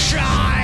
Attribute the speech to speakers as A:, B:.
A: shine.